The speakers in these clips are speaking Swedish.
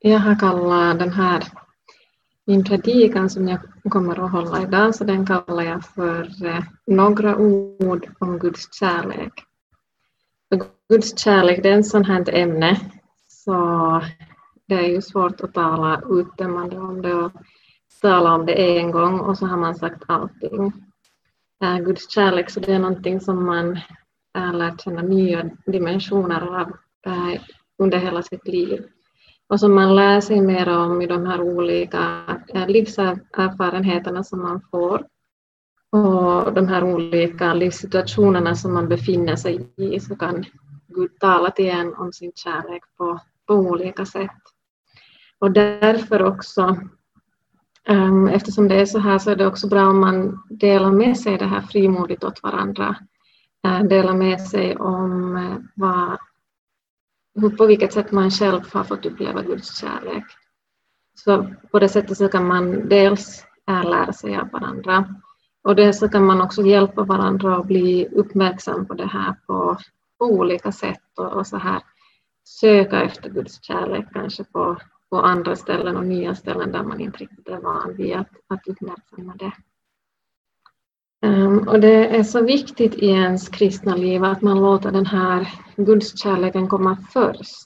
Jag har kallat den här min predikan som jag kommer att hålla idag, så den kallar jag för eh, Några ord om Guds kärlek. För Guds kärlek det är ett sånt här ämne, så det är ju svårt att tala uttömmande om det och tala om det en gång och så har man sagt allting. Eh, Guds kärlek, så det är någonting som man lär känna nya dimensioner av eh, under hela sitt liv och som man lär sig mer om i de här olika eh, livserfarenheterna som man får och de här olika livssituationerna som man befinner sig i så kan Gud tala till en om sin kärlek på, på olika sätt. Och därför också, um, eftersom det är så här, så är det också bra om man delar med sig det här frimodigt åt varandra. Uh, delar med sig om uh, hur, på vilket sätt man själv har fått uppleva Guds kärlek. Så på det sättet så kan man dels lära sig av varandra och dels så kan man också hjälpa varandra att bli uppmärksam på det här på, på olika sätt och, och, så här söka efter Guds kärlek kanske på, på andra ställen och nya ställen där man inte riktigt är van vid att, att uppmärksamma det. Um, och det är så viktigt i ens kristna liv att man låter den här gudskärleken komma först.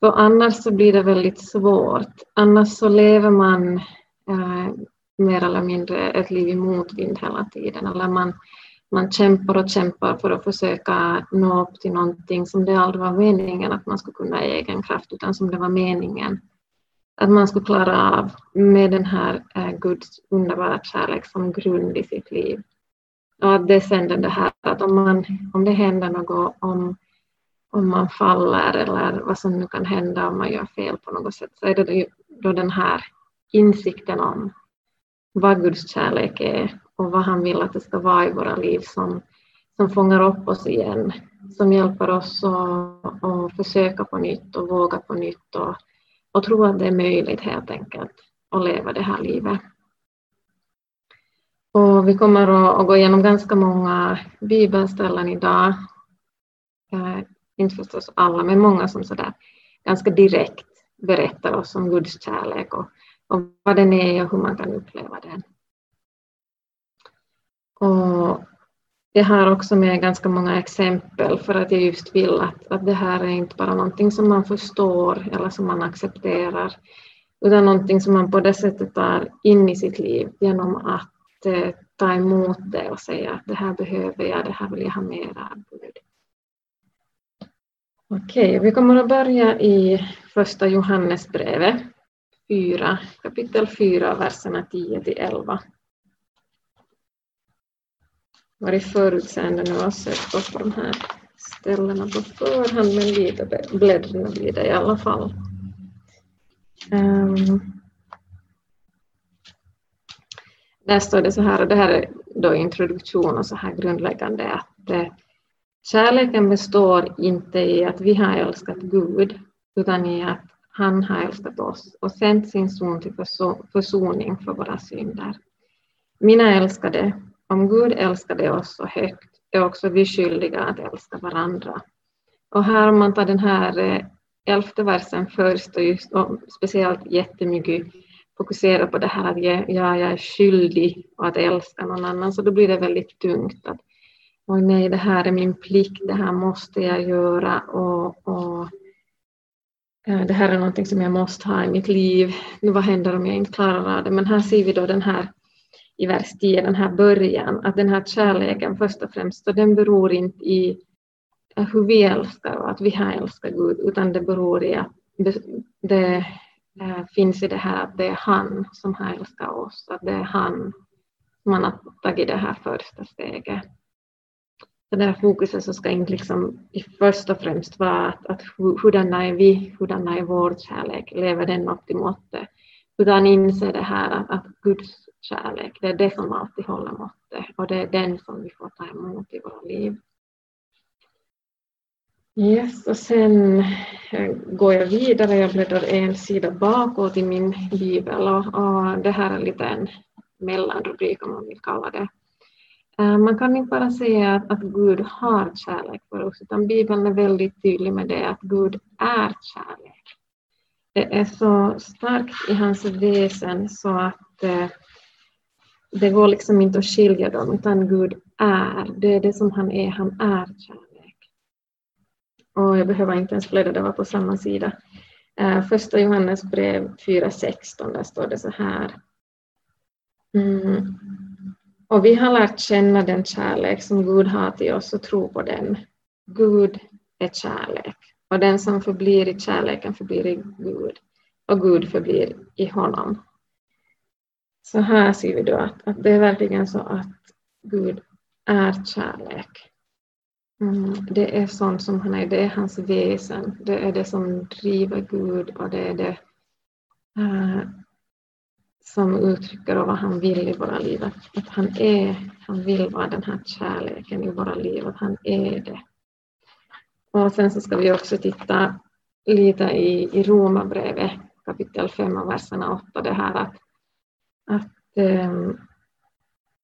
För annars så blir det väldigt svårt. Annars så lever man eh, mer eller mindre ett liv i motvind hela tiden. Eller man, man kämpar och kämpar för att försöka nå upp till någonting som det aldrig var meningen att man skulle kunna i egen kraft, utan som det var meningen att man skulle klara av med den här eh, Guds underbara kärlek som grund i sitt liv. Och att det sen det här att om, man, om det händer något, om, om man faller eller vad som nu kan hända om man gör fel på något sätt, så är det då den här insikten om vad Guds kärlek är och vad han vill att det ska vara i våra liv som, som fångar upp oss igen, som hjälper oss att, att försöka på nytt och våga på nytt och och tro att det är möjligt helt enkelt att leva det här livet. Och vi kommer att gå igenom ganska många bibelställen idag. Eh, inte förstås alla, men många som sådär ganska direkt berättar oss om Guds kärlek och, och vad den är och hur man kan uppleva den. Och jag har också med ganska många exempel för att jag just vill att, att det här är inte bara någonting som man förstår eller som man accepterar, utan någonting som man på det sättet tar in i sitt liv genom att eh, ta emot det och säga att det här behöver jag, det här vill jag ha mer av Gud. Okej, vi kommer att börja i första Johannesbrevet 4, kapitel 4, verserna 10 till 11 varit förutseende nu och sökt på de här ställena på förhand, men lite bläddrande blir det i alla fall. Um, där står det så här, och det här är då introduktion och så här grundläggande, att eh, kärleken består inte i att vi har älskat Gud, utan i att han har älskat oss och sänt sin son till försoning för våra synder. Mina älskade, om Gud älskade oss så högt är också vi skyldiga att älska varandra. Och här om man tar den här eh, elfte versen först och, just, och speciellt jättemycket fokuserar på det här att jag, jag är skyldig och att älska någon annan, så då blir det väldigt tungt. att och nej, det här är min plikt, det här måste jag göra och, och eh, det här är någonting som jag måste ha i mitt liv. Nu vad händer om jag inte klarar av det? Men här ser vi då den här i vers 10, den här början, att den här kärleken först och främst, och den beror inte i hur vi älskar och att vi har älskat Gud, utan det beror i att det, eh, finns i det här att det är han som har älskat oss, att det är han som har tagit det här första steget. Så det här fokuset så ska inte liksom i först och främst vara att, att hurdana är vi, hurdana är vår kärlek, lever den upp till måttet, utan inse det här att, att Guds kärlek. Det är det som alltid håller måttet och det är den som vi får ta emot i våra liv. Yes, och sen eh, går jag vidare, jag bläddrar en sida bakåt i min bibel och, och det här är lite en mellanrubrik om man vill kalla det. Eh, man kan inte bara säga att, att Gud har kärlek för oss, utan Bibeln är väldigt tydlig med det att Gud är kärlek. Det är så starkt i hans väsen så att eh, det går liksom inte att skilja dem, utan Gud är, det är det som han är, han är kärlek. Och jag behöver inte ens bläddra, det var på samma sida. Eh, första Johannes brev 4.16, där står det så här. Mm. Och vi har lärt känna den kärlek som Gud har till oss och tro på den. Gud är kärlek och den som förblir i kärleken förblir i Gud och Gud förblir i honom. Så här ser vi då att, att det är verkligen så att Gud är kärlek. Mm, det är sånt som han är, det är hans väsen, det är det som driver Gud och det är det uh, som uttrycker vad han vill i våra liv. Att, att, han är, han vill vara den här kärleken i våra liv, att han är det. Och sen så ska vi också titta lite i, i Romarbrevet kapitel 5 och verserna 8, det här att, att eh,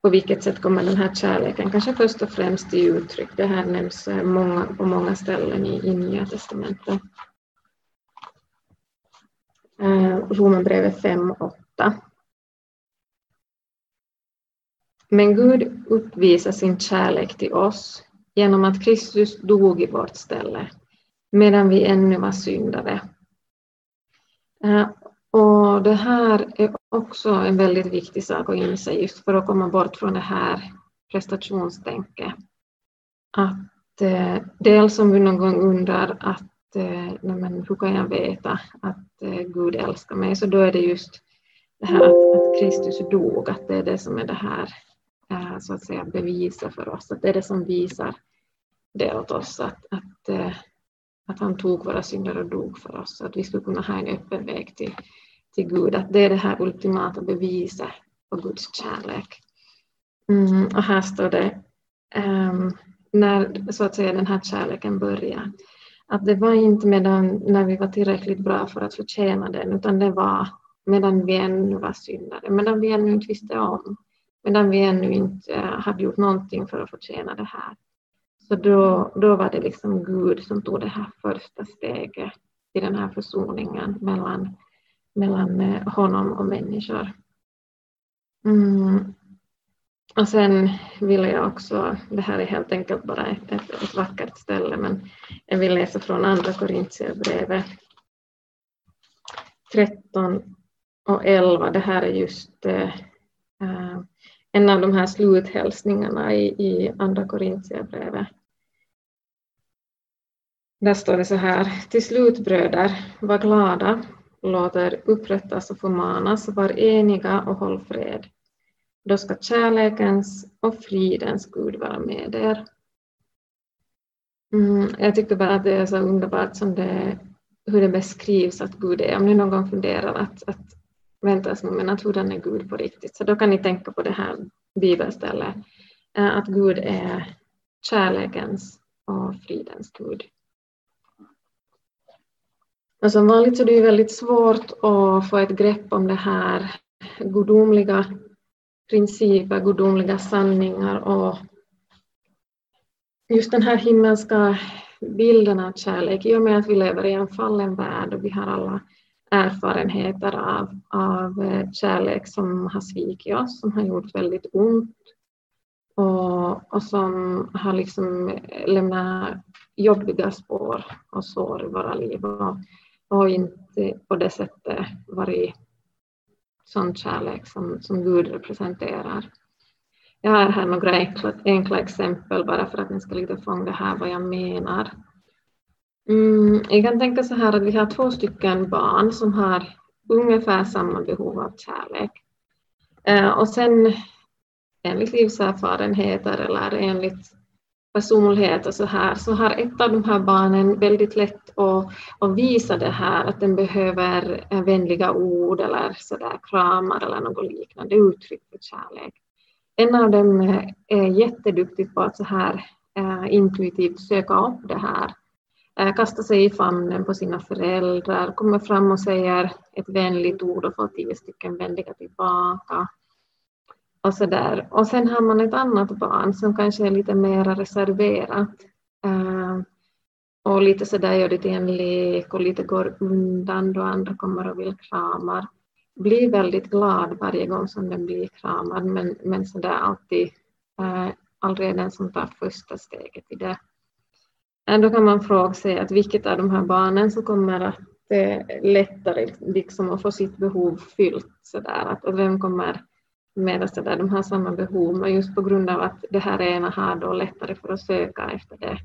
på vilket sätt kommer den här kärleken kanske först och främst till uttryck. Det här nämns många, på många ställen i, i Nya Testamentet. Eh, Romarbrevet 5 8. Men Gud uppvisar sin kärlek till oss genom att Kristus dog i vårt ställe medan vi ännu var syndare. Eh, och det här är också en väldigt viktig sak att inse just för att komma bort från det här prestationstänket. Att eh, dels om vi någon gång undrar att eh, men hur kan jag veta att eh, Gud älskar mig, så då är det just det här att, att Kristus dog, att det är det som är det här eh, så att säga beviset för oss, att det är det som visar det åt oss, att, att, eh, att han tog våra synder och dog för oss, så att vi skulle kunna ha en öppen väg till, till Gud, att det är det här ultimata beviset på Guds kärlek. Mm, och här står det, um, när så att säga den här kärleken börjar, att det var inte medan när vi var tillräckligt bra för att förtjäna den, utan det var medan vi ännu var syndare, medan vi ännu inte visste om, medan vi ännu inte hade gjort någonting för att förtjäna det här. Så då, då var det liksom Gud som tog det här första steget i den här försoningen mellan mellan eh, honom och människor. Mm. Och sen vill jag också, det här är helt enkelt bara ett, ett, ett vackert ställe, men jag vill läsa från Andra Korintierbrevet 13 och 11. Det här är just eh, eh, en av de här sluthälsningarna i, i Andra Korintierbrevet. Där står det så här, till slut bröder, var glada, låter upprättas och förmanas, var eniga och håll fred. Då ska kärlekens och fridens Gud vara med er. Mm, jag tycker bara att det är så underbart som det, hur det beskrivs att Gud är. Om ni någon gång funderar att, att vänta nu, men att hurdan är Gud på riktigt? Så då kan ni tänka på det här bibelstället, eh, att Gud är kärlekens och fridens Gud. Men som vanligt så är det väldigt svårt att få ett grepp om det här gudomliga principer, gudomliga sanningar och just den här himmelska bilden av kärlek i och med att vi lever i en fallen värld och vi har alla erfarenheter av, av eh, kärlek som har svikit oss, som har gjort väldigt ont och, och som har liksom lämnat jobbiga spår och sår i våra liv. Och och inte på det sättet varit sån kärlek som, som Gud representerar. Jag har här några enkla, enkla exempel bara för att ni ska lite fånga här vad jag menar. Mm, jag kan tänka så här att vi har två stycken barn som har ungefär samma behov av kärlek. Eh, och sen enligt livserfarenheter eller enligt personlighet och så här, så har ett av de här barnen väldigt lätt att, att visa det här, att den behöver eh, vänliga ord eller så där, kramar eller något liknande uttryck för kärlek. En av dem eh, är jätteduktig på att så här eh, intuitivt söka upp det här, kasta sig i famnen på sina föräldrar, kommer fram och säger ett vänligt ord och får tio stycken vänliga tillbaka och så där. Och sen har man ett annat barn som kanske är lite mer reserverat. eh, och lite så där gör det till en lek och lite går undan då andra kommer och vill kramar. Blir väldigt glad varje gång som den blir kramad men, men så där alltid eh, aldrig den som tar första steget i det. Då kan man fråga sig att vilket av de här barnen som kommer att eh, lättare liksom att få sitt behov fyllt så där, att, och vem kommer medan där, de har samma behov men just på grund av att det här ena har då lättare för att söka efter det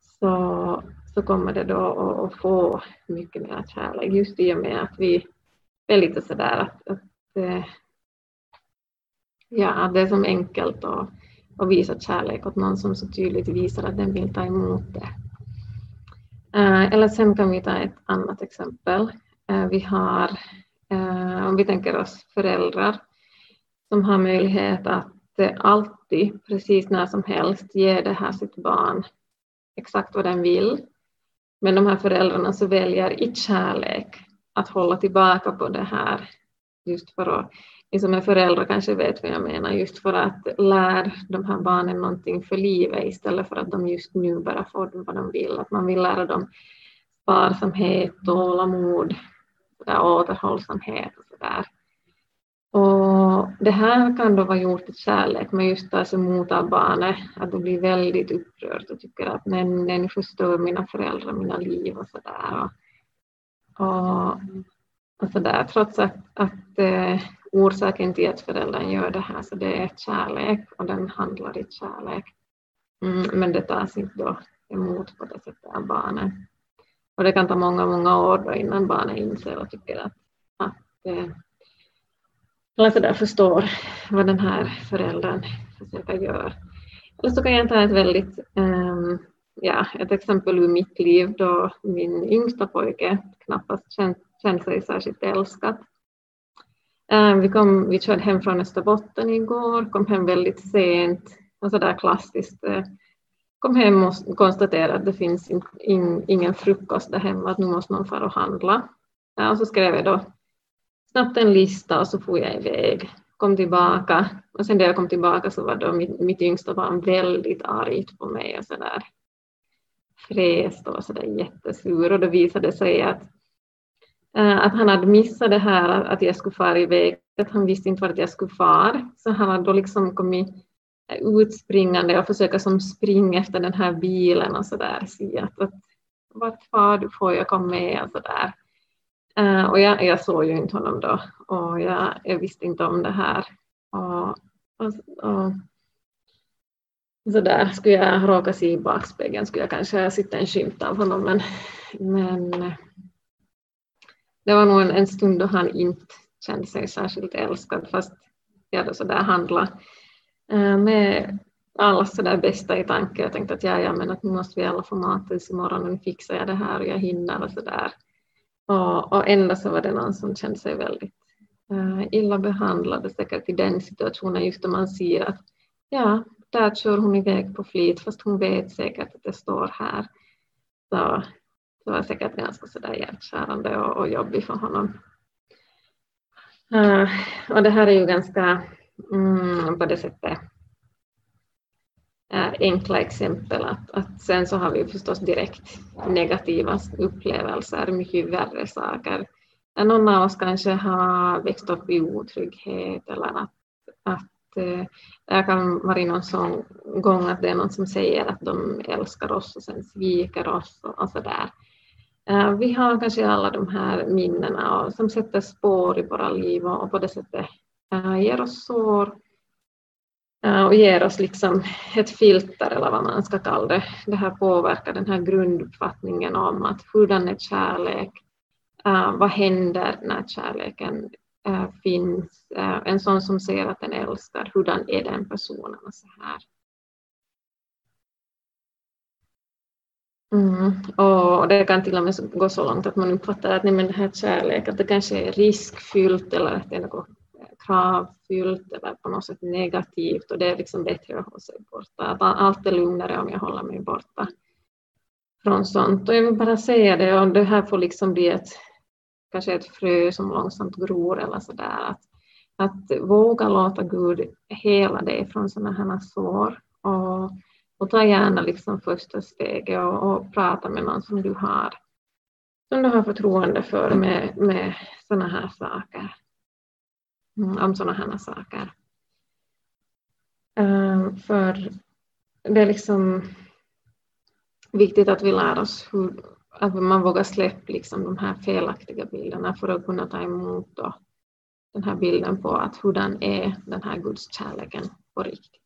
så, så kommer det då att, att få mycket mer kärlek just i och med att vi är lite sådär att, att eh, ja, det är som enkelt att, att visa kärlek åt någon som så tydligt visar att den vill ta emot det. Eh, eller sen kan vi ta ett annat exempel. Eh, vi har, om vi tänker oss föräldrar som har möjlighet att eh, alltid, precis när som helst, ge det här sitt barn exakt vad den vill. Men de här föräldrarna så väljer i kärlek att hålla tillbaka på det här just för att, ni som är föräldrar kanske vet vad jag menar, just för att lära de här barnen någonting för livet istället för att de just nu bara får vad de vill. Att man vill lära dem sparsamhet, tålamod, återhållsamhet och sådär. Och det här kan då vara gjort i kärlek, men just tas emot av barnet, att det blir väldigt upprört och tycker att men, den förstör mina föräldrar, mina liv och sådär. Och, och, och så där, trots att, att eh, orsaken till att föräldern gör det här så det är kärlek och den handlar i kärlek. Mm, men det tas inte då emot på det sättet av barnet. Och det kan ta många, många år då innan barnet inser och tycker att, att eh, eller så där förstår vad den här föräldern försöker göra. Eller så kan jag ta ett väldigt, um, ja, ett exempel ur mitt liv då min yngsta pojke knappast känt, känt sig särskilt älskad. Um, vi, kom, vi körde hem från Österbotten igår, kom hem väldigt sent och så där klassiskt. Uh, kom hem och konstaterade att det finns in, in, ingen frukost där hemma, att nu måste någon fara och handla. Ja, och så skrev jag då snabbt en lista och så får jag iväg. Kom tillbaka. Och sen när jag kom tillbaka så var då mitt, mitt yngsta barn väldigt argt på mig och sådär. Fräst och var sådär jättesur. Och då visade det sig att, äh, att han hade missat det här att jag skulle fara iväg, att han visste inte vart jag skulle fara. Så han hade då liksom kommit utspringande och försöka som springa efter den här bilen och så att, att vart far du? Får jag komma med? Och sådär. Eh, och jag, jag, såg ju inte honom då och jag, jag visste inte om det här. Och, och, och, så där skulle jag råka se i backspegeln skulle jag kanske sitta en skymt av honom men, men det var nog en, en stund då han inte kände sig särskilt älskad fast jag hade sådär handlat eh, med allas sådär bästa i tanke. Jag tänkte att ja, ja men att nu måste vi alla få mat tills imorgon och nu fixar jag det här och jag hinner och sådär. Och, och ändå så var det någon som kände sig väldigt uh, illa behandlad, säkert i den situationen, just då man ser att ja, där kör hon iväg på flit, fast hon vet säkert att det står här. Så det var säkert ganska sådär hjärtkärande och, och jobbigt för honom. Uh, och det här är ju ganska mm, på det sättet enkla exempel. Att, att sen så har vi förstås direkt negativa upplevelser, mycket värre saker. Någon av oss kanske har växt upp i otrygghet eller att, att eh, det kan vara någon sån gång att det är någon som säger att de älskar oss och sen sviker oss och, och sådär. Eh, vi har kanske alla de här minnena och, som sätter spår i våra liv och, och på det sättet eh, ger oss sår Eh, och ger oss liksom ett filter eller vad man ska kalla det. Det här påverkar den här grunduppfattningen om att hurdan är kärlek? Eh, vad händer när kärleken eh, finns? En sån som ser att den älskar, hurdan är den personen? Och så här. Mm. Och det kan till och med gå så långt att man uppfattar att nej, men det här kärlek, att det kanske är riskfyllt eller att det är något kravfyllt eller på något sätt negativt och det är liksom bättre att hålla sig borta. Att allt är lugnare om jag håller mig borta från sånt. Och jag vill bara säga det, och det här får liksom bli ett, kanske ett frö som långsamt gror eller sådär. Att, att våga låta Gud hela dig från sådana här sår och Och ta gärna liksom första steget och, och prata med någon som du har som du har förtroende för med, med sådana här saker. Mm, om sådana här saker. Ehm, för det är liksom viktigt att vi lär oss hur att man vågar släppa liksom de här felaktiga bilderna för att kunna ta emot då den här bilden på att hurdan är den här gudskärleken på riktigt.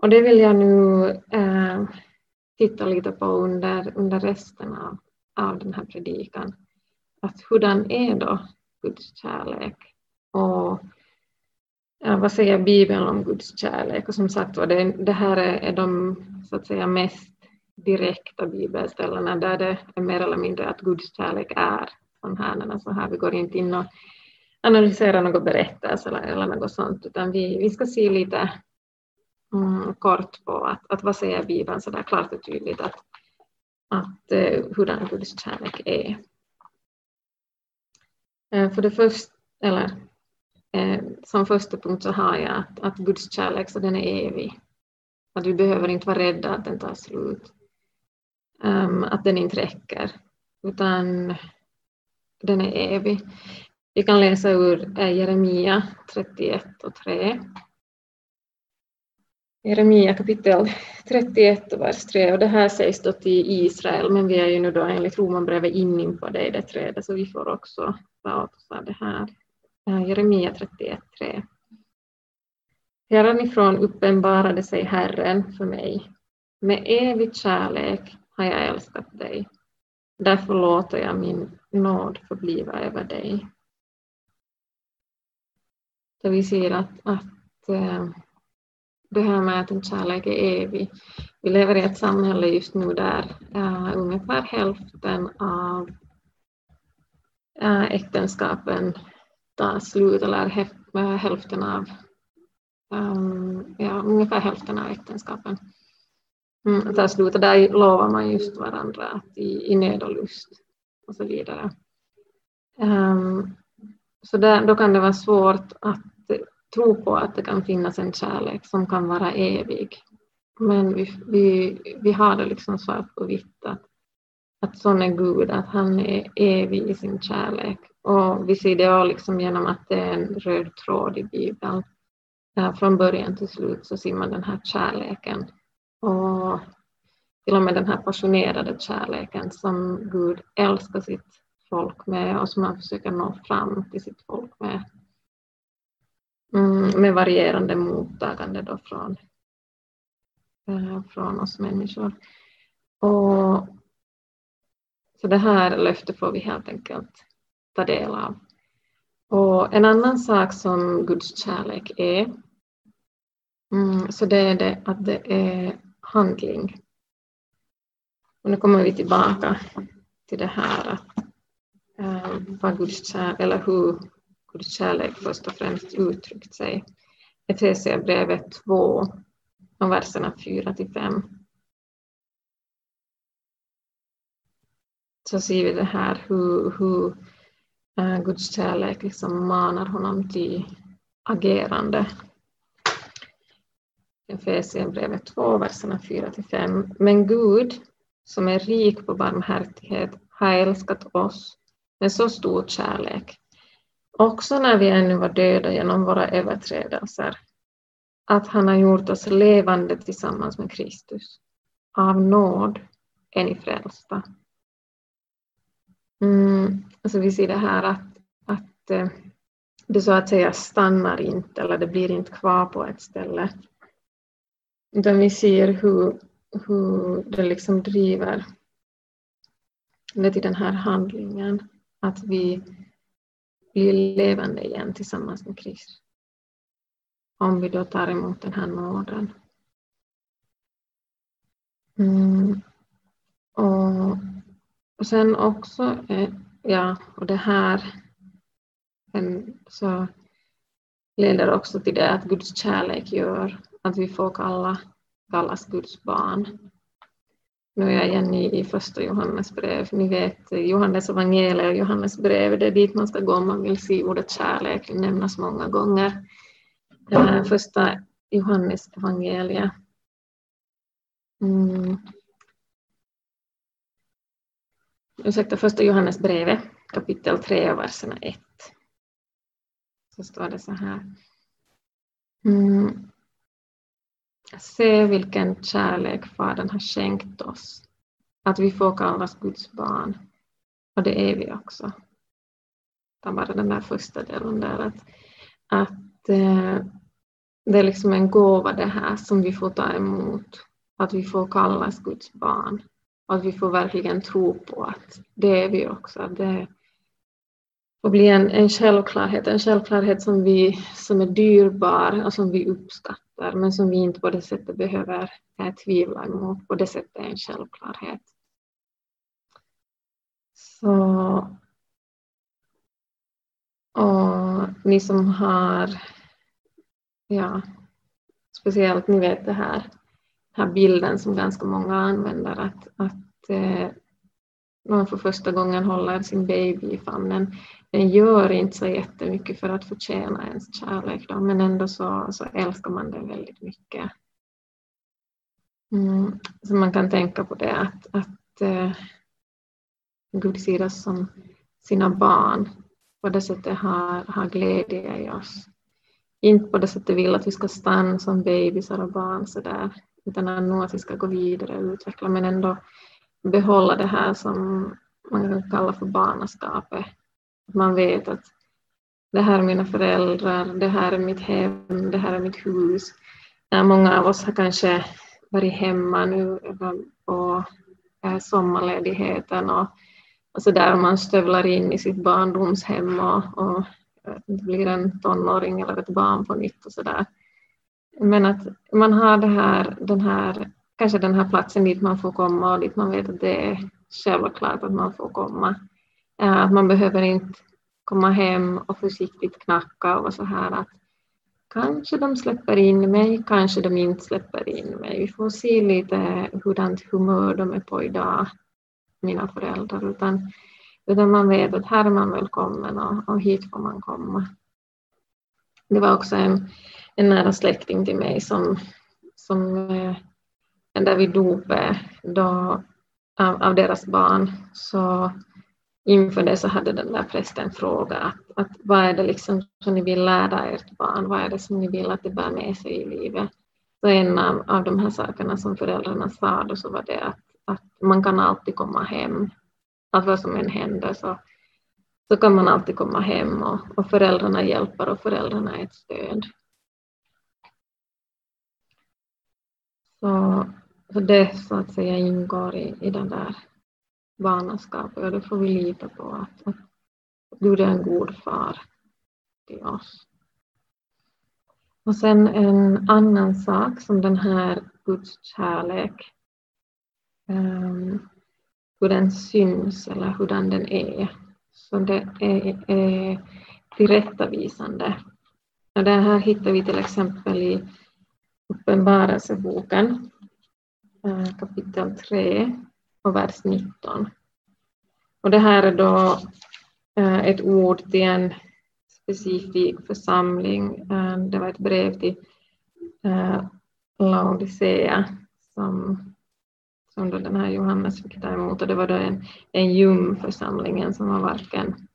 Och det vill jag nu eh, titta lite på under, under resten av, av den här predikan. Att hurdan är då Guds kärlek? Och vad säger Bibeln om Guds kärlek? Och som sagt det, det här är, är de så att säga mest direkta bibelställena där det är mer eller mindre att Guds kärlek är sån här, alltså här vi går inte in och analyserar något berättelse eller, eller något sånt, utan vi, vi ska se lite mm, kort på att, att vad säger Bibeln så där klart och tydligt att, att uh, hurdan Guds kärlek är. Eh, för det första, eller eh, som första punkt så har jag att, att Guds kärlek så den är evig. Att vi behöver inte vara rädda att den tar slut um, att den inte räcker, utan den är evig. Vi kan läsa ur eh, Jeremia 31 och 3. Jeremia kapitel 31 och vers 3 och det här sägs då till Israel men vi är ju nu då enligt Romarbrevet inne på det i det trädet så vi får också ta av det här. Jeremia 31, 3. Härifrån uppenbarade sig Herren för mig med evig kärlek har jag älskat dig. Därför låter jag min nåd förbliva över dig. Så vi ser att, att eh, det här med att en kärlek är evig. Vi lever i ett samhälle just nu där uh, ungefär hälften av äktenskapen tar slut, eller hälften av, um, ja, ungefär hälften av äktenskapen Mm, tar slut och där lovar man just varandra att i, i nöd och lust och så vidare. Um, så där, då kan det vara svårt att tro på att det kan finnas en kärlek som kan vara evig. Men vi, vi, vi har det liksom svart på vitt att, att sån är Gud, att han är evig i sin kärlek. Och vi ser det liksom genom att det är en röd tråd i Bibeln. Från början till slut så ser man den här kärleken och till och med den här passionerade kärleken som Gud älskar sitt folk med och som han försöker nå fram till sitt folk med. Mm, med varierande mottagande då från, eh, från oss människor. Och, så det här löftet får vi helt enkelt ta del av. Och en annan sak som Guds kärlek är, mm, så det är det att det är handling. Och nu kommer vi tillbaka till det här att äh, vad Guds kärlek, eller hur Guds kärlek först och främst uttryckt sig. Efesierbrevet 2, verserna 4 till 5. Så ser vi det här hur, hur äh, Guds kärlek liksom manar honom till agerande Efesierbrevet 2, verserna 4-5. Men Gud, som är rik på barmhärtighet, har älskat oss med så stor kärlek, också när vi ännu var döda genom våra överträdelser, att han har gjort oss levande tillsammans med Kristus. Av nåd är ni frälsta. Mm, alltså vi ser det här att, att eh, det så att säga stannar inte eller det blir inte kvar på ett ställe utan vi ser hur, hur det liksom driver det till den här handlingen, att vi blir levande igen tillsammans med Kristus. Om vi då tar emot den här nåden. Mm. Och, och sen också, eh, ja, och det här så leder också till det att Guds kärlek gör att vi får kalla, kallas Guds barn. Nu är jag igen i, i första Johannes brev. Ni vet Johannes evangelium och Johannes brev, det är dit man ska gå om man vill se ordet kärlek nämnas många gånger. Första Johannes evangelium mm, ursäkta, första Johannesbrevet kapitel 3, verserna 1. Så står det så här. Mm. Se vilken kärlek Fadern har skänkt oss, att vi får kallas Guds barn. Och det är vi också. Ta bara den där första delen där, att, att eh, det är liksom en gåva det här som vi får ta emot, att vi får kallas Guds barn. Att vi får verkligen tro på att det är vi också. Det får bli en, en självklarhet, en självklarhet som, vi, som är dyrbar och som vi uppskattar men som vi inte på det sättet behöver eh, tvivla emot. På det sättet är en självklarhet. Så, och ni som har, ja, speciellt ni vet det här, här bilden som ganska många använder, att, att eh, man för första gången håller sin baby i famnen. Den gör inte så jättemycket för att förtjäna ens kärlek, då, men ändå så, så älskar man den väldigt mycket. Mm, så man kan tänka på det att, att eh, Gud ser oss som sina barn. På det sättet har, har glädje i oss. Inte på det sättet vill att vi ska stanna som bebisar och barn sådär utan att nog vi ska gå vidare och utveckla men ändå behålla det här som man kan kalla för barnaskapet. Att man vet att det här är mina föräldrar, det här är mitt hem, det här är mitt hus. Äh, många av oss har kanske varit hemma nu på sommarledigheten och och så där man stövlar in i sitt barndomshem och, och blir en tonåring eller ett barn på nytt och så där. Men att man har det här, den här, kanske den här platsen dit man får komma och dit man vet att det är självklart att man får komma. Eh, att man behöver inte komma hem och försiktigt knacka och så här att kanske de släpper in mig, kanske de inte släpper in mig. Vi får se lite hurdant humör de är på idag mina föräldrar utan, utan man vet att här är man välkommen och, och hit får man komma. Det var också en, en nära släkting till mig som, som eh, där vid dopet då, av, av, deras barn så inför det så hade den där prästen frågat att, att vad är det liksom som ni vill lära ert barn, vad är det som ni vill att det bär med sig i livet. Så en av, av de här sakerna som föräldrarna sa då så var det att att man kan alltid komma hem. Att vad som än händer så, så kan man alltid komma hem och, och föräldrarna hjälper och föräldrarna är ett stöd. Så, så det så att säga ingår i, i den där barnaskapet och då får vi lita på att, att Gud är en god far till oss. Och sen en annan sak som den här Guds kärlek um, hur den syns eller hur den är. Så det är, är tillrättavisande. Och det här hittar vi till exempel i Uppenbarelseboken eh, kapitel 3 och vers 19. Och det här är då eh, ett ord till en specifik församling. Eh, det var ett brev till Laodicea som som då den här Johannes fick ta emot och det var då en, en ljum församlingen som var varken,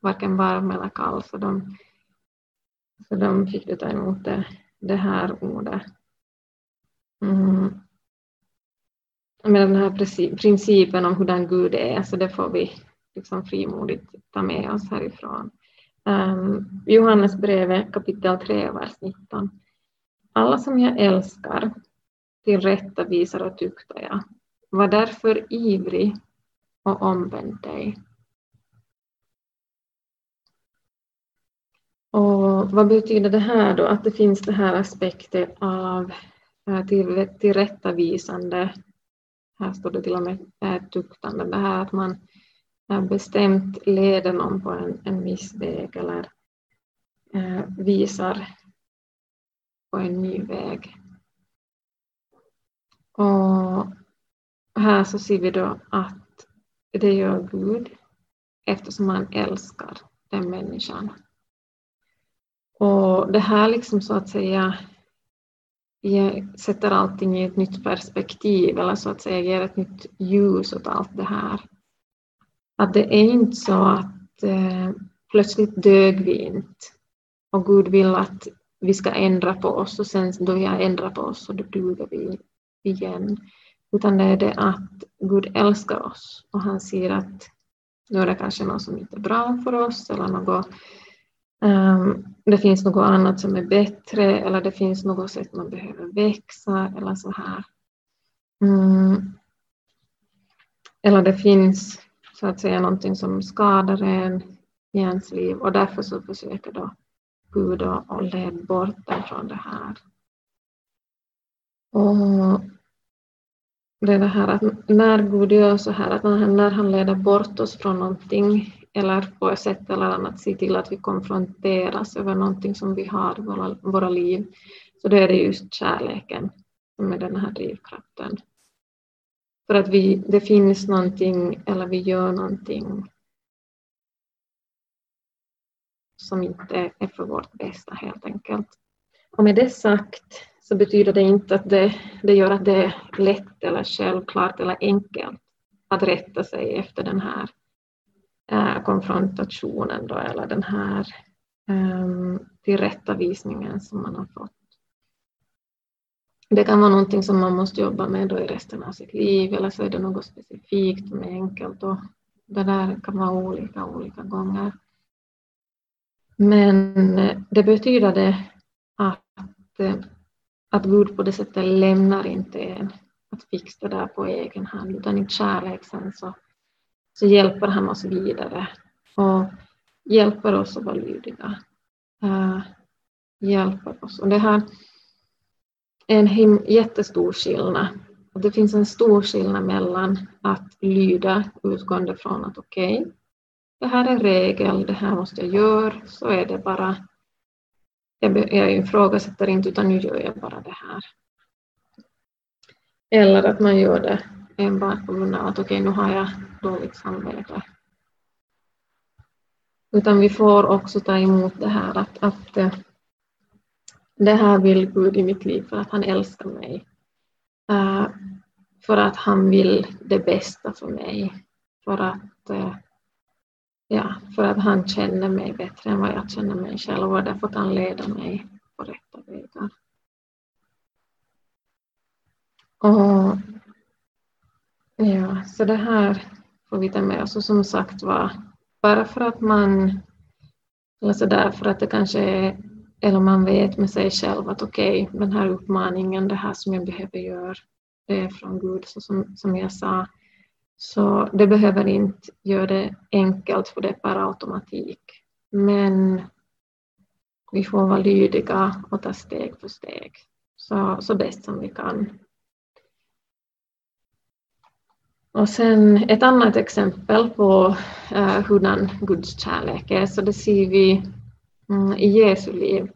varken varm eller kall så de, så de fick ta emot det, det här ordet. Mm. Med den här principen om hurdan Gud är, så det får vi liksom frimodigt ta med oss härifrån. Ehm, um, Johannes brevet kapitel 3, vers 19. Alla som jag älskar tillrättavisar och tuktar jag. Var därför ivrig och omvänd dig. Och vad betyder det här då? Att det finns det här aspekten av eh, till, tillrättavisande. Här står det till och med tuktande. Det här att man bestämt leder någon på en, en viss väg eller eh, visar på en ny väg. Och här så ser vi då att det gör Gud eftersom han älskar den människan. Och det här liksom så att säga sätter allting i ett nytt perspektiv eller så att säga ger ett nytt ljus åt allt det här. Att det är inte så att eh, plötsligt dög vi inte och Gud vill att vi ska ändra på oss och sen då vi har ändrat på oss så då duger vi igen. Utan det är det att Gud älskar oss och han ser att nu är det kanske något som inte är bra för oss eller något, um, det finns något annat som är bättre eller det finns något sätt man behöver växa eller så här. Mm. Eller det finns så att säga någonting som skadar en i ens liv och därför så försöker då Gud och led bort den från det här. Och det är det här att när Gud gör så här, att när han leder bort oss från någonting eller på ett sätt eller annat se till att vi konfronteras över någonting som vi har i våra, våra liv, så då är det just kärleken som är den här drivkraften. För att vi, det finns någonting eller vi gör någonting som inte är för vårt bästa helt enkelt. Och med det sagt så betyder det inte att det, det gör att det är lätt eller självklart eller enkelt att rätta sig efter den här Eh, konfrontationen då, eller den här ähm, tillrättavisningen som man har fått. Det kan vara någonting som man måste jobba med då i resten av sitt liv eller så är det något specifikt som är enkelt och det där kan vara olika olika gånger. Men eh, det betyder det att eh, att Gud på det sättet lämnar inte en att fixa det där på egen hand, utan i kärlek sen så, så hjälper han oss vidare och hjälper oss att vara lydiga. Uh, hjälper oss. Och det här är en him, jättestor skillnad. Och det finns en stor skillnad mellan att lyda utgående från att okej, okay, det här är en regel, det här måste jag göra, så är det bara jag, jag ifrågasätter inte utan nu gör jag bara det här. Eller att man gör det enbart på grund av att okej, okay, nu har jag dåligt liksom, samvete. Utan vi får också ta emot det här att, att eh, det här vill Gud i mitt liv för att han älskar mig. Uh, för att han vill det bästa för mig. För att uh, Ja, för att han känner mig bättre än vad jag känner mig själv och därför kan leda mig på rätta vägar. Och ja, så det här får vi ta med oss. Och som sagt var, bara för att man, eller så där för att det kanske är, eller man vet med sig själv att okej, okay, den här uppmaningen, det här som jag behöver göra, det är från Gud, så som, som jag sa, så det behöver inte göra det enkelt för det är per automatik. Men vi får vara lydiga och ta steg för steg så, så bäst som vi kan. Och sen ett annat exempel på eh, uh, hurdan Guds kärlek är, så det ser vi mm, i Jesu liv.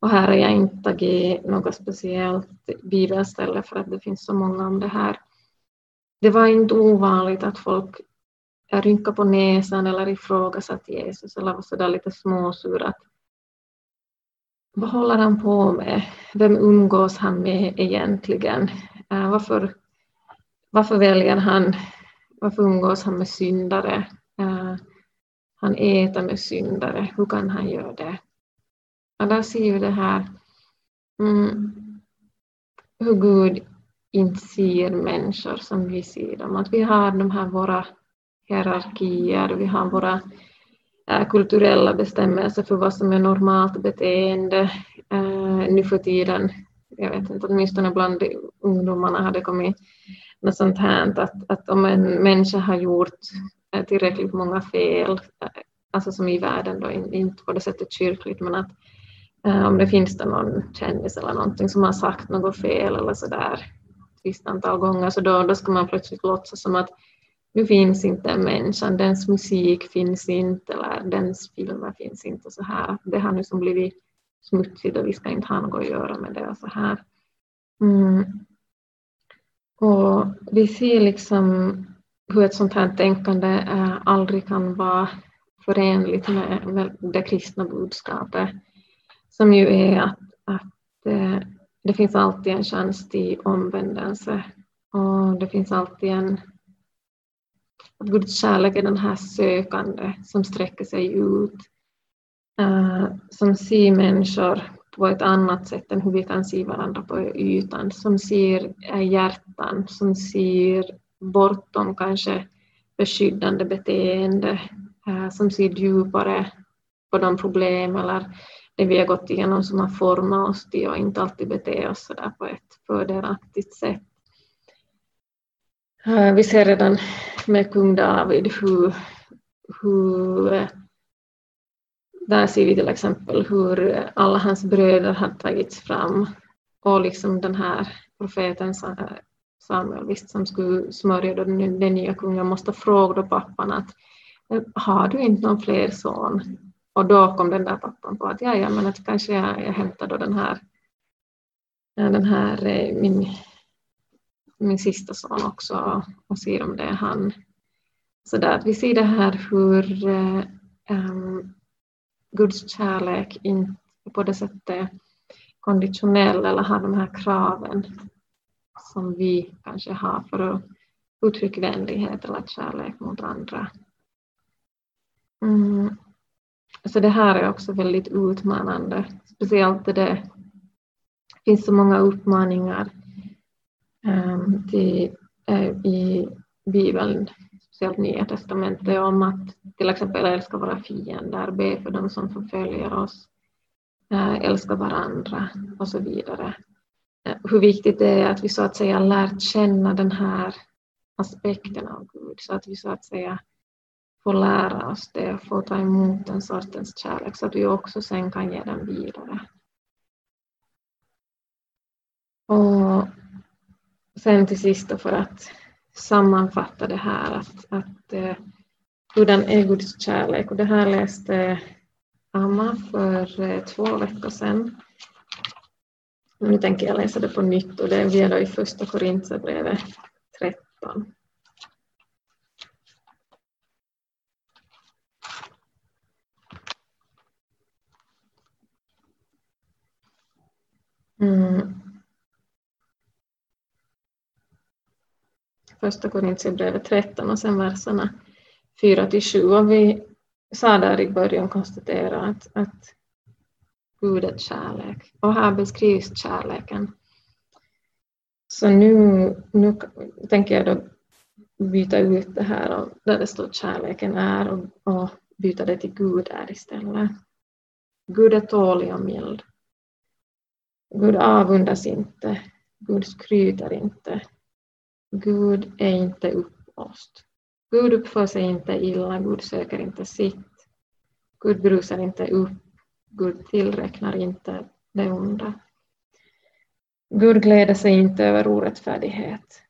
Och här har jag inte tagit något speciellt bibelställe för att det finns så många om det här det var inte ovanligt att folk rynkade på näsan eller ifrågasatte Jesus eller var sådär lite småsura. Vad håller han på med? Vem umgås han med egentligen? Eh, varför, varför väljer han, varför umgås han med syndare? Eh, han äter med syndare, hur kan han göra det? Och där ser vi det här mm, hur Gud inte ser människor som vi ser dem. Att vi har de här våra hierarkier, vi har våra eh, kulturella bestämmelser för vad som är normalt beteende eh, nu för tiden. Jag vet inte, åtminstone bland ungdomarna har det kommit något sånt här att, att om en människa har gjort eh, tillräckligt många fel, eh, alltså som i världen då, inte på det sättet kyrkligt, men att eh, om det finns det någon kändis eller någonting som har sagt något fel eller så där visst antal gånger så då, då ska man plötsligt låtsas som att nu finns inte människan, dens musik finns inte eller dens filmer finns inte och så här. Det har nu som blivit smutsigt och vi ska inte ha något att göra med det och så här. Mm. Och vi ser liksom hur ett sånt här tänkande eh, aldrig kan vara förenligt med, det kristna budskapet. Som ju är att, att eh, det finns alltid en chans till omvändelse. Och det finns alltid en att Guds kärlek är den här sökande som sträcker sig ut, eh, som ser människor på ett annat sätt än hur vi kan se varandra på ytan, som ser eh, hjärtan, som ser bortom kanske beskyddande beteende, eh, som ser djupare på de problem eller det vi har gått igenom som har format oss till att inte alltid bete oss så där på ett fördelaktigt sätt. Eh, vi ser redan med kung David hur, hur där ser vi till exempel hur eh, alla hans bröder har tagits fram och liksom den här profeten Samuel, visst, som skulle smörja den, den nya kungen, måste fråga då pappan att eh, har du inte någon fler son? Och då kom den där pappan på att ja, ja men att kanske jag, jag hämtar då den här, eh, den här min, min sista son också och ser om det är han. Så där att vi ser det här hur um, Guds kärlek inte på det sättet konditionell eller har de här kraven som vi kanske har för att uttrycka vänlighet eller kärlek mot andra. Mm. Så det här är också väldigt utmanande, speciellt det, det finns så många uppmaningar um, till, uh, i Bibeln, speciellt Nya testamentet, om att till exempel älska våra fiender, be för dem som förföljer oss, eh, älska varandra och så vidare. Eh, hur viktigt det är att vi så att säga lärt känna den här aspekten av Gud, så att vi så att säga får lära oss det och får ta emot den sortens kärlek så att vi också sen kan ge den vidare. Och sen till sist för att sammanfatta det här att, att eh, hurdan är Guds kärlek och det här läste Amma för eh, två veckor sedan. Nu tänker jag läsa det på nytt och det är vi då i första Korintierbrevet 13. Mm. Första Korintierbrevet 13 och sen verserna 4 till 7. Och vi sa där i början konstatera att, att Gud är kärlek. Och här beskrivs kärleken. Så nu, nu tänker jag då byta ut det här och där det står kärleken är och, och byta det till Gud är istället. Gud är tålig och mild. Gud avundas inte, Gud skryter inte, Gud är inte uppblåst. Gud uppför sig inte illa, Gud söker inte sitt, Gud brusar inte upp, Gud tillräknar inte det onda. Gud gläder sig inte över orättfärdighet,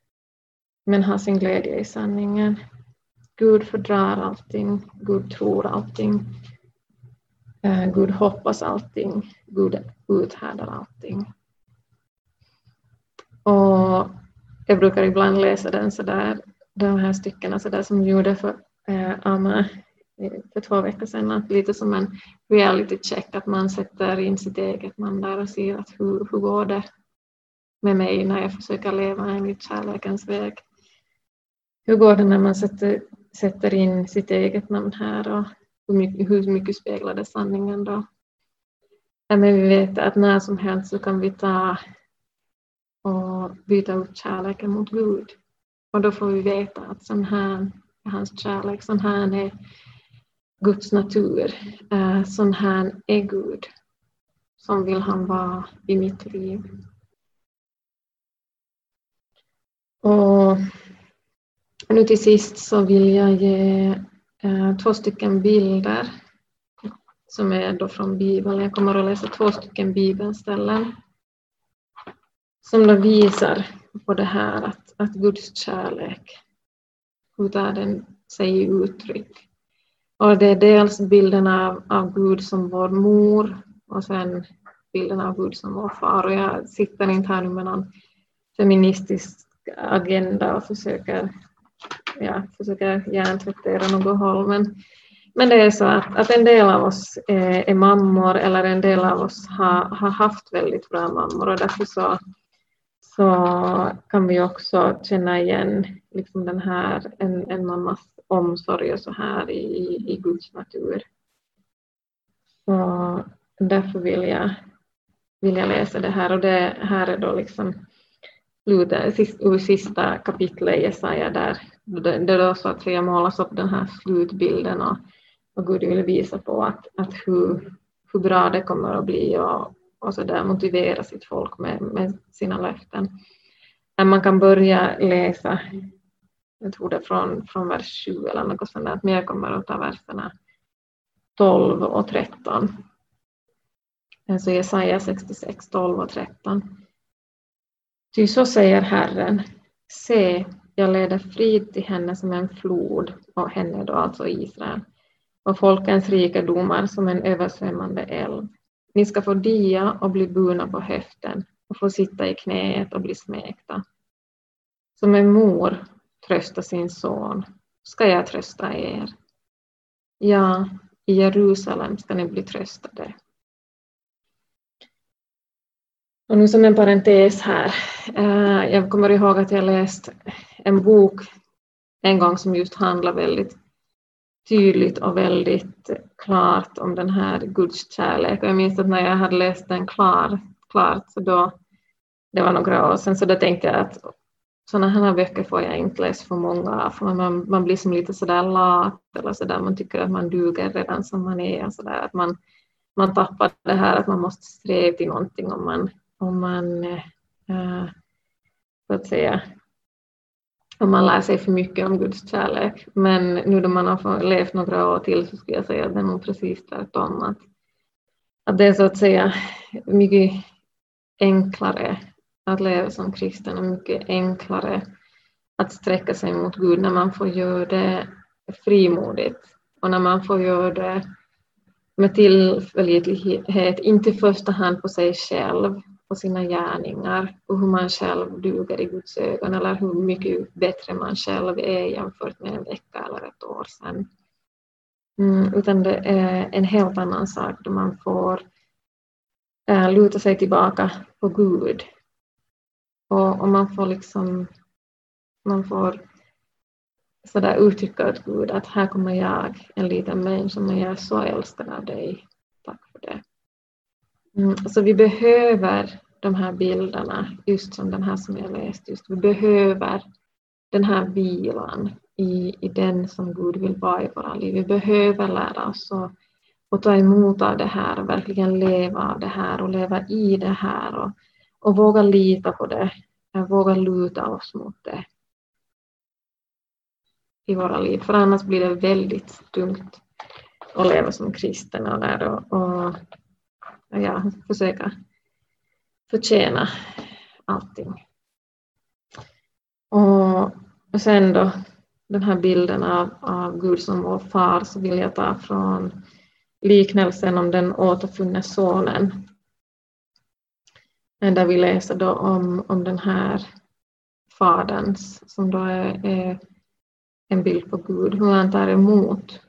men har sin glädje i sanningen. Gud fördrar allting, Gud tror allting, eh, Gud hoppas allting, Gud uthärdar allting. Och jag brukar ibland läsa den så där, de här styckena så där som vi gjorde för eh, Amma eh, för två veckor sedan, att lite som en reality check, att man sätter in sitt eget man där och ser att hur, hur går det med mig när jag försöker leva enligt kärlekens väg. Hur går det när man sätter, sätter in sitt eget namn här och hur mycket, hur mycket speglade sanningen då? Men vi vet att när som helst så kan vi ta och byta ut kärleken mot Gud. Och då får vi veta att sån här är hans kärlek, sån här är Guds natur, eh, sån här är Gud. Som vill han vara i mitt liv. Och nu till sist så vill jag ge eh, två stycken bilder som är då från Bibeln. Jag kommer att läsa två stycken bibelställen som då visar på det här att, att Guds kärlek, hur tar den sig i uttryck? Och det är dels bilden av, av Gud som vår mor och sen bilden av Gud som vår far. Och jag sitter inte här nu med någon feministisk agenda och försöker ja, försöker hjärntvättera något håll, men men det är så att, att en del av oss är, är mammor eller en del av oss har, har haft väldigt bra mammor och därför så, så kan vi också känna igen liksom den här, en, en mammas omsorg och så här i, i Guds natur. Så därför vill jag, vill jag läsa det här och det här är då liksom ur sista kapitlet i Jesaja där det då så att säga målas upp den här slutbilden och, och Gud vill visa på att, att hur, hur bra det kommer att bli och, och så där motivera sitt folk med, med sina löften. Man kan börja läsa, jag tror det från, från vers 7 eller något sånt där, men jag kommer att ta verserna 12 och 13. Alltså Jesaja 66, 12 och 13. Ty så säger Herren, se, jag leder frid till henne som en flod, och henne då alltså Israel, och folkens rikedomar som en översvämmande älv. Ni ska få dia och bli burna på höften och få sitta i knäet och bli smekta. Som en mor tröstar sin son ska jag trösta er. Ja, i Jerusalem ska ni bli tröstade. Och nu som en parentes här, eh, jag kommer ihåg att jag läst en bok en gång som just handlar väldigt tydligt och väldigt klart om den här Guds kärlek. Och jag minns att när jag hade läst den klar, klart, så då, det var några år sedan, så då tänkte jag att sådana här böcker får jag inte läsa för många av, för man, man blir som lite sådär lat eller sådär, man tycker att man duger redan som man är, och sådär, att man, man tappar det här att man måste sträva till någonting om man om man äh, så att säga om man lär sig för mycket om Guds kärlek. Men nu då man har levt några år till så skulle jag säga att det är nog precis tvärtom. Att, att det är så att säga mycket enklare att leva som kristen och mycket enklare att sträcka sig mot Gud när man får göra det frimodigt och när man får göra det med tillförlitlighet, inte i första hand på sig själv på sina gärningar och hur man själv duger i Guds ögon eller hur mycket bättre man själv är jämfört med en vecka eller ett år sedan. Mm, utan det är en helt annan sak då man får äh, luta sig tillbaka på Gud. Och, och man får liksom man får sådär uttrycka åt Gud att här kommer jag, en liten människa, men jag är så älskad av dig. Tack för det. Mm, alltså vi behöver de här bilderna, just som den här som jag läste. Just, vi behöver den här vilan i, i den som Gud vill vara i våra liv. Vi behöver lära oss att, att ta emot av det här och verkligen leva av det här och leva i det här och, och våga lita på det, äh, våga luta oss mot det i våra liv, för annars blir det väldigt tungt att leva som kristen och, där och, och ja, försöka förtjäna allting. Och, sen då den här bilden av, av Gud som vår far så vill jag ta från liknelsen om den återfunne sonen. Där vi läser då om, om den här faderns, som då är, är en bild på Gud, hur han tar emot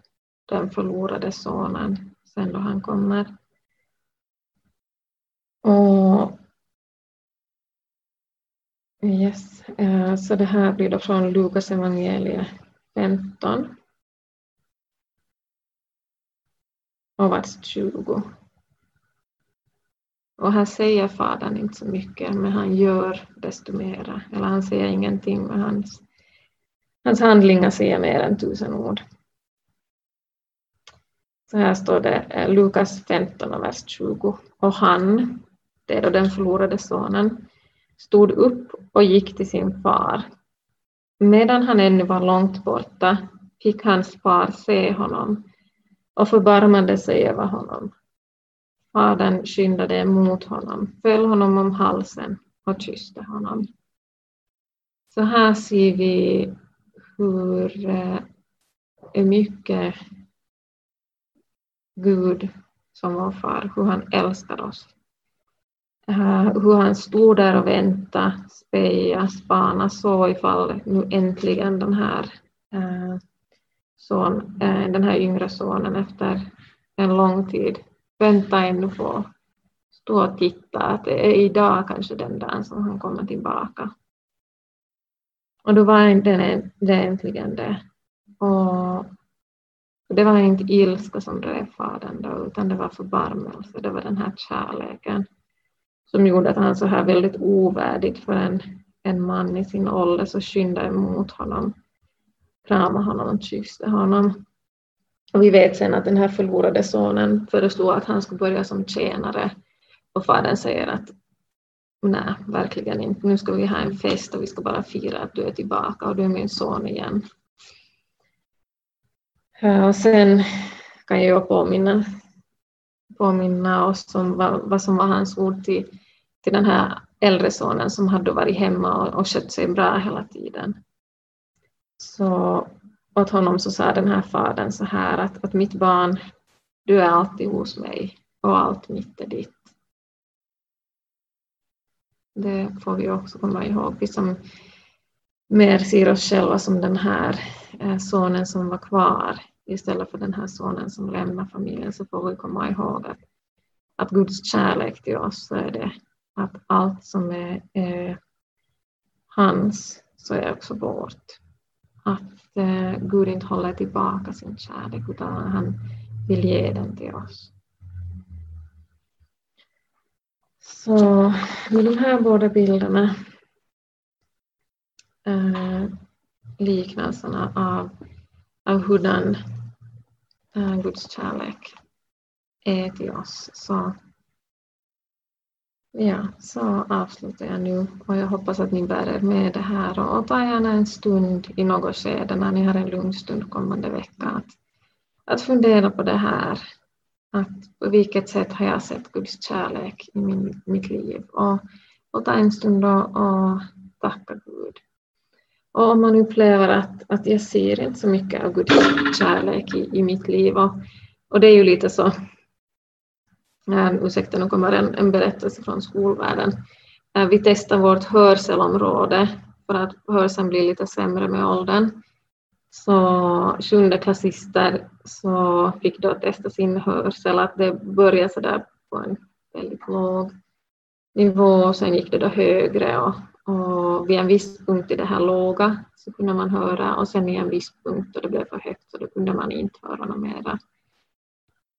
den förlorade sonen sen då han kommer och yes, eh, så det här blir då från Lukas evangeliet 15 och vers 20. Och här säger Fadern inte så mycket, men han gör desto mera. Eller han säger ingenting, men hans, hans handlingar säger mer än tusen ord. Så här står det, eh, Lukas 15, vers 20. Och han, det är då den förlorade sonen, stod upp och gick till sin far. Medan han ännu var långt borta fick hans far se honom och förbarmade sig över honom. Fadern skyndade emot honom, föll honom om halsen och kysste honom. Så här ser vi hur eh, mycket Gud som vår far, hur han älskar oss. Äh, Hur han stod där och väntade, speja, spana, så ifall nu äntligen den här äh, son, äh, den här yngre sonen efter en lång tid vänta ännu på stå och titta att det är idag kanske den dagen som han kommer tillbaka. Och då var den, det äntligen det. Och det var inte ilska som drev fadern då, utan det var förbarmelse, det var den här kärleken som gjorde att han så här väldigt ovärdigt för en, en man i sin ålder så skyndade emot honom, kramade honom och kysste honom. Och vi vet sen att den här förlorade sonen föreslog att han skulle börja som tjänare och fadern säger att nej, verkligen inte, nu ska vi ha en fest och vi ska bara fira att du är tillbaka och du är min son igen. Och sen kan jag påminna, påminna oss om vad, vad som var hans ord till, till den här äldre sonen som hade varit hemma och, och skött sig bra hela tiden. Så åt honom så sa den här fadern så här att, att mitt barn, du är alltid hos mig och allt mitt är ditt. Det får vi också komma ihåg. Vi som mer ser oss själva som den här eh, sonen som var kvar istället för den här sonen som lämnar familjen så får vi komma ihåg att, att Guds kärlek till oss så är det att allt som är, är hans så är också vårt. Att eh, Gud inte håller tillbaka sin kärlek utan han vill ge den till oss. Så med de här båda bilderna, eh, liknelserna av, av hurdan eh, Guds kärlek är till oss, så, ja, så avslutar jag nu. Och jag hoppas att ni bär er med det här. Och, och ta gärna en stund i något skede när ni har en lugn stund kommande vecka att, att fundera på det här. Att på vilket sätt har jag sett Guds kärlek i min, mitt liv? Och, och ta en stund och, och tacka Gud. Och om man upplever att, att jag ser inte så mycket av Guds kärlek i, i mitt liv och, och det är ju lite så, äh, ursäkta nu kommer en, en berättelse från skolvärlden. Äh, vi testar vårt hörselområde för att hörseln blir lite sämre med åldern. Så sjunde klassister så fick då testa sin hörsel, att det började sådär på en väldigt låg nivå och sen gick det då högre och, och vid en viss punkt i det här låga så kunde man höra och sen i en viss punkt då det blev för högt så då kunde man inte höra något mera.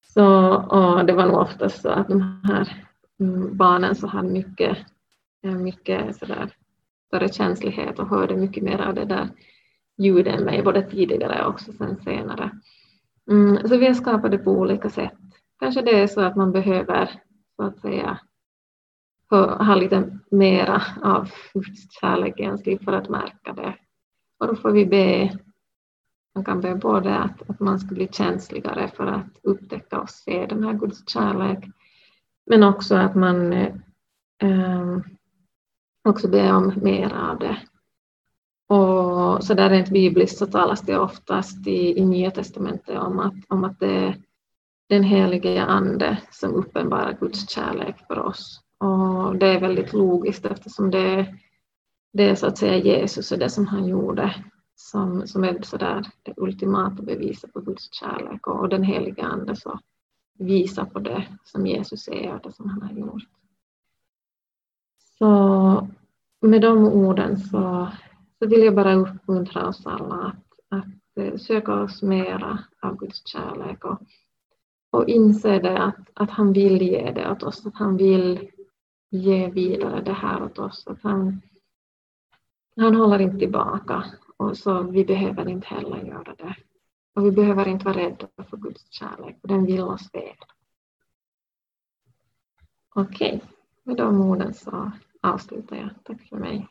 Så och det var nog oftast så att de här mm, barnen så hade mycket, eh, mycket sådär större känslighet och hörde mycket mer av det där ljudet än mig, både tidigare och också sen senare. Mm, så vi har skapat det på olika sätt. Kanske det är så att man behöver så att säga ha lite mera av Guds kärlek i ens liv för att märka det. Och då får vi be, man kan be både att, att man ska bli känsligare för att upptäcka och se den här Guds kärlek, men också att man eh, också be om mer av det och så där rent bibliskt så talas det oftast i, i Nya Testamentet om att, om att det är den helige Ande som uppenbarar Guds kärlek för oss. Och det är väldigt logiskt eftersom det, det är så att säga Jesus och det som han gjorde som, som är så där, det ultimata beviset på Guds kärlek och den helige Ande så visar på det som Jesus är och det som han har gjort. Så med de orden så så vill jag bara uppmuntra oss alla att, att eh, söka oss mera av Guds kärlek och, och inse det att, att han vill ge det åt oss, att han vill ge vidare det här åt oss. Att han, han håller inte tillbaka och så vi behöver inte heller göra det. Och vi behöver inte vara rädda för Guds kärlek, för den vill oss väl. Okej, med de orden så avslutar jag. Tack för mig.